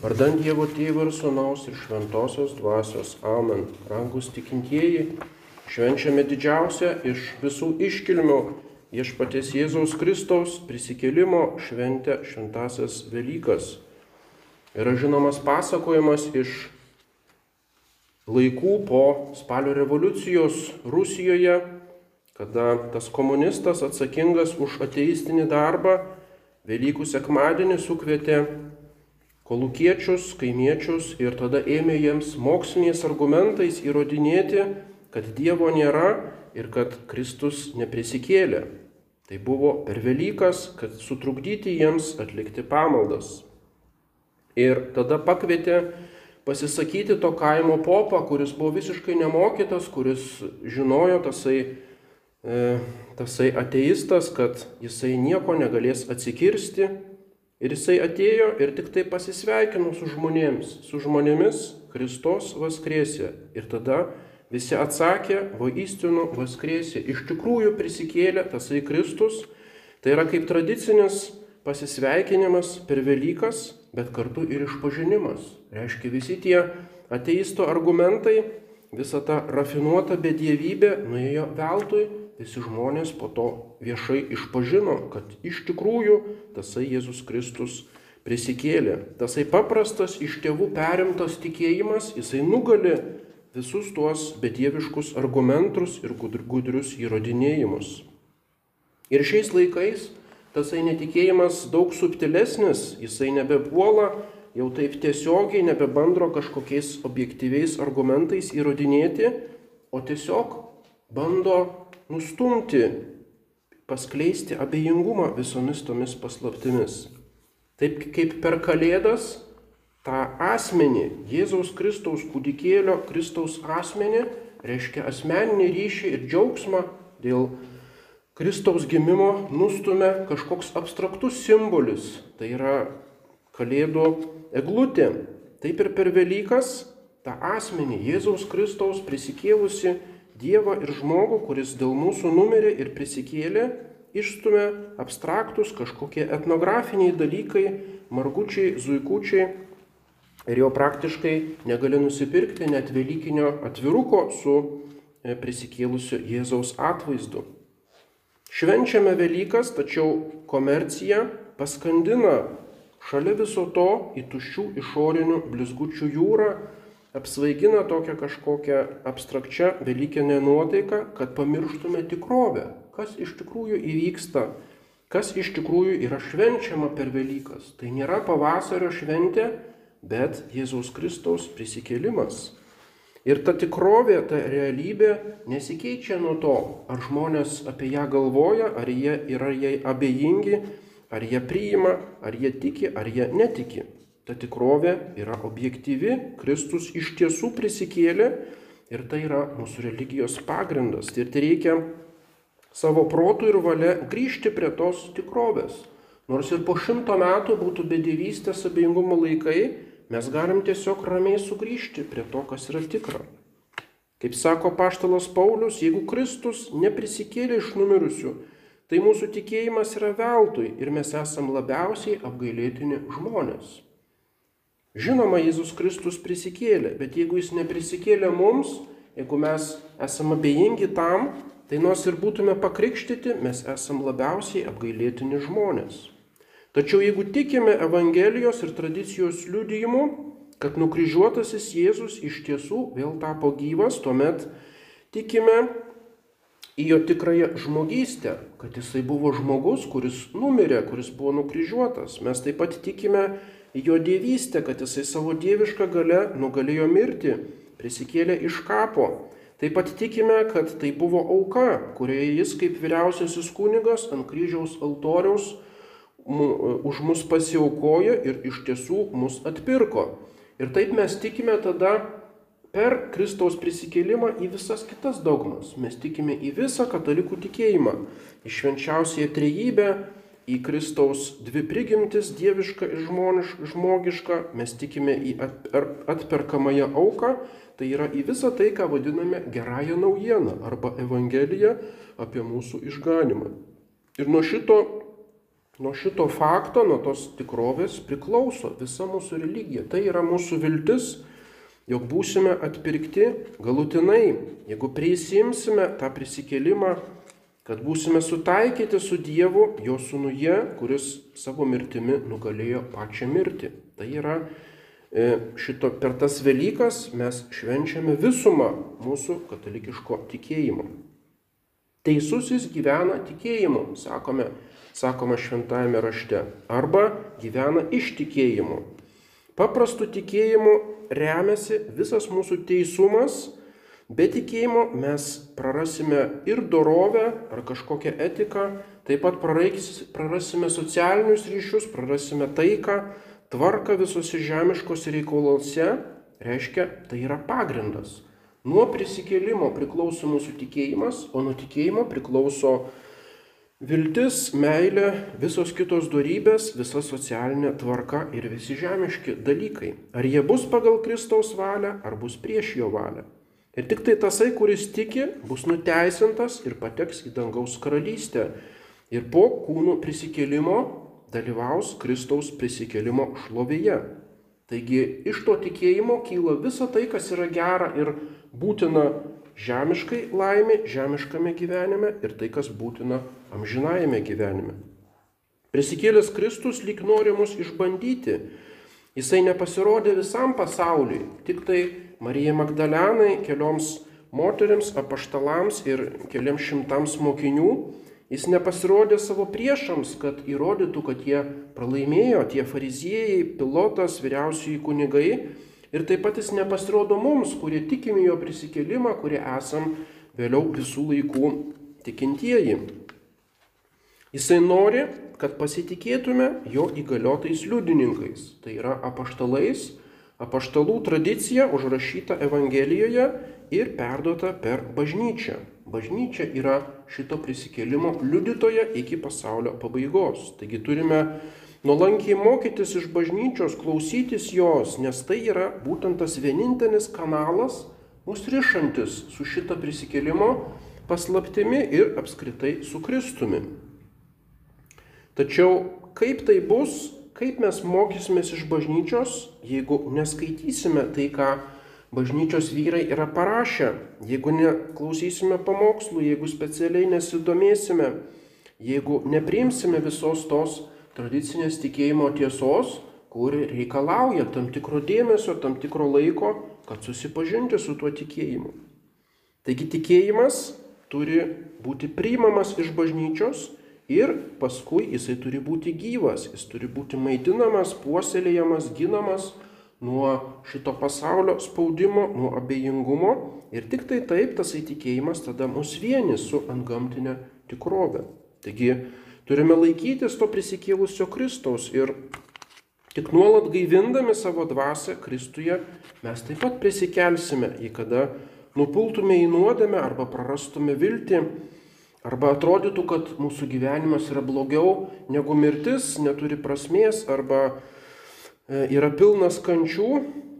Vardant Dievo Tėvo ir Sūnaus ir Šventosios Dvasios. Amen. Rangus tikintieji, švenčiame didžiausią iš visų iškilmių viešpaties Jėzaus Kristaus prisikėlimo šventę šventasias Velykas. Yra žinomas pasakojimas iš laikų po spalio revoliucijos Rusijoje, kada tas komunistas atsakingas už ateistinį darbą Velykų sekmadienį sukvietė kolukiečius, kaimiečius ir tada ėmė jiems moksliniais argumentais įrodinėti, kad Dievo nėra ir kad Kristus neprisikėlė. Tai buvo per Velykas, kad sutrukdyti jiems atlikti pamaldas. Ir tada pakvietė pasisakyti to kaimo popą, kuris buvo visiškai nemokytas, kuris žinojo tasai, e, tasai ateistas, kad jisai nieko negalės atsikirsti Ir jisai atėjo ir tik tai pasisveikino su žmonėmis, su žmonėmis Kristos vaskrėsė. Ir tada visi atsakė, va įstinu vaskrėsė. Iš tikrųjų prisikėlė tasai Kristus. Tai yra kaip tradicinis pasisveikinimas per Velykas, bet kartu ir išpažinimas. Reiškia visi tie ateisto argumentai, visa ta rafinuota bedievybė nuėjo veltui visi žmonės po to viešai išpažino, kad iš tikrųjų tasai Jėzus Kristus prisikėlė. Tasai paprastas iš tėvų perimtas tikėjimas, jisai nugali visus tuos bedieviškus argumentus ir gudrius įrodinėjimus. Ir šiais laikais tasai netikėjimas daug subtilesnis, jisai nebepuola jau taip tiesiogiai, nebebandro kažkokiais objektyviais argumentais įrodinėti, o tiesiog bando nustumti, paskleisti abejingumą visomis tomis paslaptimis. Taip kaip per Kalėdas tą asmenį, Jėzaus Kristaus kūdikėlio Kristaus asmenį, reiškia asmeninį ryšį ir džiaugsmą dėl Kristaus gimimo nustumia kažkoks abstraktus simbolis, tai yra Kalėdų eglutė. Taip ir per Velykas tą asmenį Jėzaus Kristaus prisikėlusi Dievą ir žmogų, kuris dėl mūsų numirė ir prisikėlė, išstumia abstraktus kažkokie etnografiniai dalykai, margučiai, zuikučiai ir jau praktiškai negali nusipirkti net Velykinio atviruko su e, prisikėlusiu Jėzaus atvaizdu. Švenčiame Velykas, tačiau komercija paskandina šalia viso to į tuščių išorinių blizgučių jūrą apsvaigina tokią kažkokią abstrakčią Velykinę nuotaiką, kad pamirštume tikrovę, kas iš tikrųjų įvyksta, kas iš tikrųjų yra švenčiama per Velykas. Tai nėra pavasario šventė, bet Jėzaus Kristaus prisikėlimas. Ir ta tikrovė, ta realybė nesikeičia nuo to, ar žmonės apie ją galvoja, ar jie yra jai abejingi, ar jie priima, ar jie tiki, ar jie netiki. Ta tikrovė yra objektyvi, Kristus iš tiesų prisikėlė ir tai yra mūsų religijos pagrindas. Ir tai reikia savo protų ir valia grįžti prie tos tikrovės. Nors ir po šimto metų būtų bedėvystės abejingumo laikai, mes galim tiesiog ramiai sugrįžti prie to, kas yra tikra. Kaip sako paštalas Paulius, jeigu Kristus neprisikėlė iš numirusių, tai mūsų tikėjimas yra veltui ir mes esam labiausiai apgailėtini žmonės. Žinoma, Jėzus Kristus prisikėlė, bet jeigu jis neprisikėlė mums, jeigu mes esame abejingi tam, tai nors ir būtume pakrikštyti, mes esame labiausiai apgailėtini žmonės. Tačiau jeigu tikime Evangelijos ir tradicijos liudijimu, kad nukryžiuotasis Jėzus iš tiesų vėl tapo gyvas, tuomet tikime į jo tikrąją žmogystę, kad jisai buvo žmogus, kuris numirė, kuris buvo nukryžiuotas. Mes taip pat tikime jo dievystę, kad jisai savo dievišką galę nugalėjo mirti, prisikėlė iš kapo. Taip pat tikime, kad tai buvo auka, kurioje jis kaip vyriausiasis kunigas ant kryžiaus altoriaus už mus pasiaukojo ir iš tiesų mus atpirko. Ir taip mes tikime tada per Kristaus prisikėlimą į visas kitas dogmas. Mes tikime į visą katalikų tikėjimą, į švenčiausiąją trejybę, į Kristaus dvi prigimtis - dievišką ir žmogišką, mes tikime į atperkamąją auką, tai yra į visą tai, ką vadiname gerąją naujieną arba evangeliją apie mūsų išganimą. Ir nuo šito nuo šito fakto, nuo tos tikrovės priklauso visa mūsų religija. Tai yra mūsų viltis, jog būsime atpirkti galutinai, jeigu prisimsime tą prisikėlimą, kad būsime sutaikyti su Dievu, jo sūnuje, kuris savo mirtimi nugalėjo pačią mirtį. Tai yra e, šito per tas Velykas mes švenčiame visumą mūsų katalikiško tikėjimo. Teisusis gyvena tikėjimu, sakome, sakoma šventajame rašte, arba gyvena iš tikėjimo. Paprastu tikėjimu remiasi visas mūsų teisumas, be tikėjimo mes prarasime ir dorovę ar kažkokią etiką, taip pat prarasime socialinius ryšius, prarasime taiką, tvarką visose žemiškose reikaluose, reiškia, tai yra pagrindas. Nuo prisikėlimo priklauso mūsų tikėjimas, o nuo tikėjimo priklauso viltis, meilė, visos kitos darybės, visa socialinė tvarka ir visi žemiški dalykai. Ar jie bus pagal Kristaus valią, ar bus prieš jo valią. Ir tik tai tasai, kuris tiki, bus nuteisintas ir pateks į dangaus karalystę. Ir po kūnų prisikėlimo dalyvaus Kristaus prisikėlimo šlovėje. Taigi iš to tikėjimo kyla visa tai, kas yra gera ir būtina žemiškai laimė, žemiškame gyvenime ir tai, kas būtina amžinajame gyvenime. Prisikėlęs Kristus lyg nori mus išbandyti. Jisai nepasirodė visam pasauliui, tik tai Marija Magdalenai, kelioms moteriams, apaštalams ir keliams šimtams mokinių Jis nepasirodė savo priešams, kad įrodytų, kad jie pralaimėjo, tie fariziejai, pilotas, vyriausiai kunigai. Ir taip pat jis nepasirodo mums, kurie tikime jo prisikelimą, kurie esam vėliau visų laikų tikintieji. Jisai nori, kad pasitikėtume jo įgaliotais liudininkais, tai yra apaštalais, apaštalų tradicija užrašyta Evangelijoje ir perduota per bažnyčią. Bažnyčia yra šito prisikėlimo liudytoja iki pasaulio pabaigos. Taigi turime nuolankiai mokytis iš bažnyčios, klausytis jos, nes tai yra būtent tas vienintelis kanalas mus rišantis su šito prisikėlimo paslaptimi ir apskritai su Kristumi. Tačiau kaip tai bus, kaip mes mokysimės iš bažnyčios, jeigu neskaitysime tai, ką bažnyčios vyrai yra parašę, jeigu neklausysime pamokslų, jeigu specialiai nesidomėsime, jeigu nepriimsime visos tos tradicinės tikėjimo tiesos, kuri reikalauja tam tikro dėmesio, tam tikro laiko, kad susipažinti su tuo tikėjimu. Taigi tikėjimas turi būti priimamas iš bažnyčios ir paskui jisai turi būti gyvas, jis turi būti maitinamas, puoselėjamas, ginamas, nuo šito pasaulio spaudimo, nuo abejingumo ir tik tai taip tas įtikėjimas tada mus vieni su antgamtinė tikrovė. Taigi turime laikytis to prisikėlusio Kristaus ir tik nuolat gaivindami savo dvasę Kristuje mes taip pat prisikelsime, į kada nupultume į nuodėmę arba prarastume viltį, arba atrodytų, kad mūsų gyvenimas yra blogiau negu mirtis, neturi prasmės arba E, yra pilnas kančių,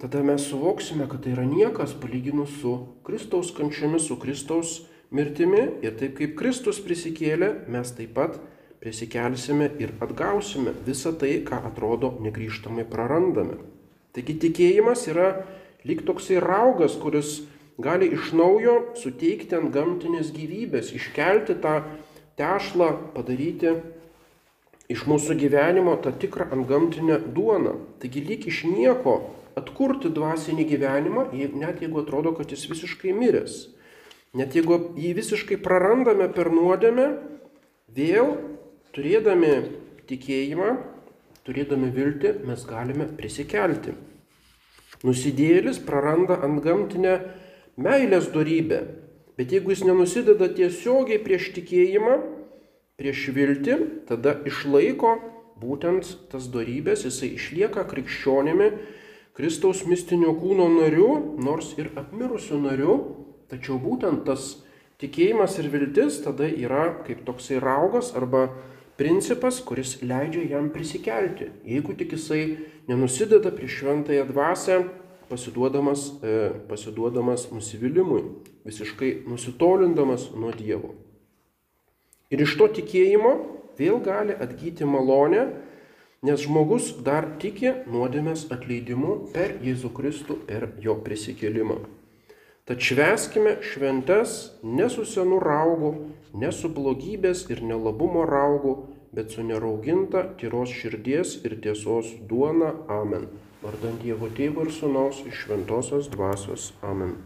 tada mes suvoksime, kad tai yra niekas palyginus su Kristaus kančiomis, su Kristaus mirtimi. Ir taip kaip Kristus prisikėlė, mes taip pat prisikelsime ir atgausime visą tai, ką atrodo negryžtamai prarandame. Taigi tikėjimas yra lyg toksai raugas, kuris gali iš naujo suteikti ant gamtinės gyvybės, iškelti tą tešlą, padaryti iš mūsų gyvenimo tą tikrą antgamtinę duoną. Taigi lyg iš nieko atkurti dvasinį gyvenimą, net jeigu atrodo, kad jis visiškai miręs. Net jeigu jį visiškai prarandame per nuodėmę, vėl turėdami tikėjimą, turėdami viltį, mes galime prisikelti. Nusidėlis praranda antgamtinę meilės darybę, bet jeigu jis nenusideda tiesiogiai prieš tikėjimą, prieš viltį, tada išlaiko būtent tas darybės, jisai išlieka krikščionimi, Kristaus mistinio kūno nariu, nors ir apmirusiu nariu, tačiau būtent tas tikėjimas ir viltis tada yra kaip toksai raugas arba principas, kuris leidžia jam prisikelti. Jeigu tik jisai nenusideda prieš šventąją dvasę, pasiduodamas, e, pasiduodamas nusivylimui, visiškai nusitolindamas nuo Dievo. Ir iš to tikėjimo vėl gali atgyti malonę, nes žmogus dar tiki nuodėmės atleidimu per Jėzų Kristų, per jo prisikėlimą. Tad šveskime šventes ne su senu raugu, ne su blogybės ir nelabumo raugu, bet su nerauginta tyros širdies ir tiesos duona. Amen. Vardant Dievo Tėvo ir Sūnaus iš Šventojios dvasios. Amen.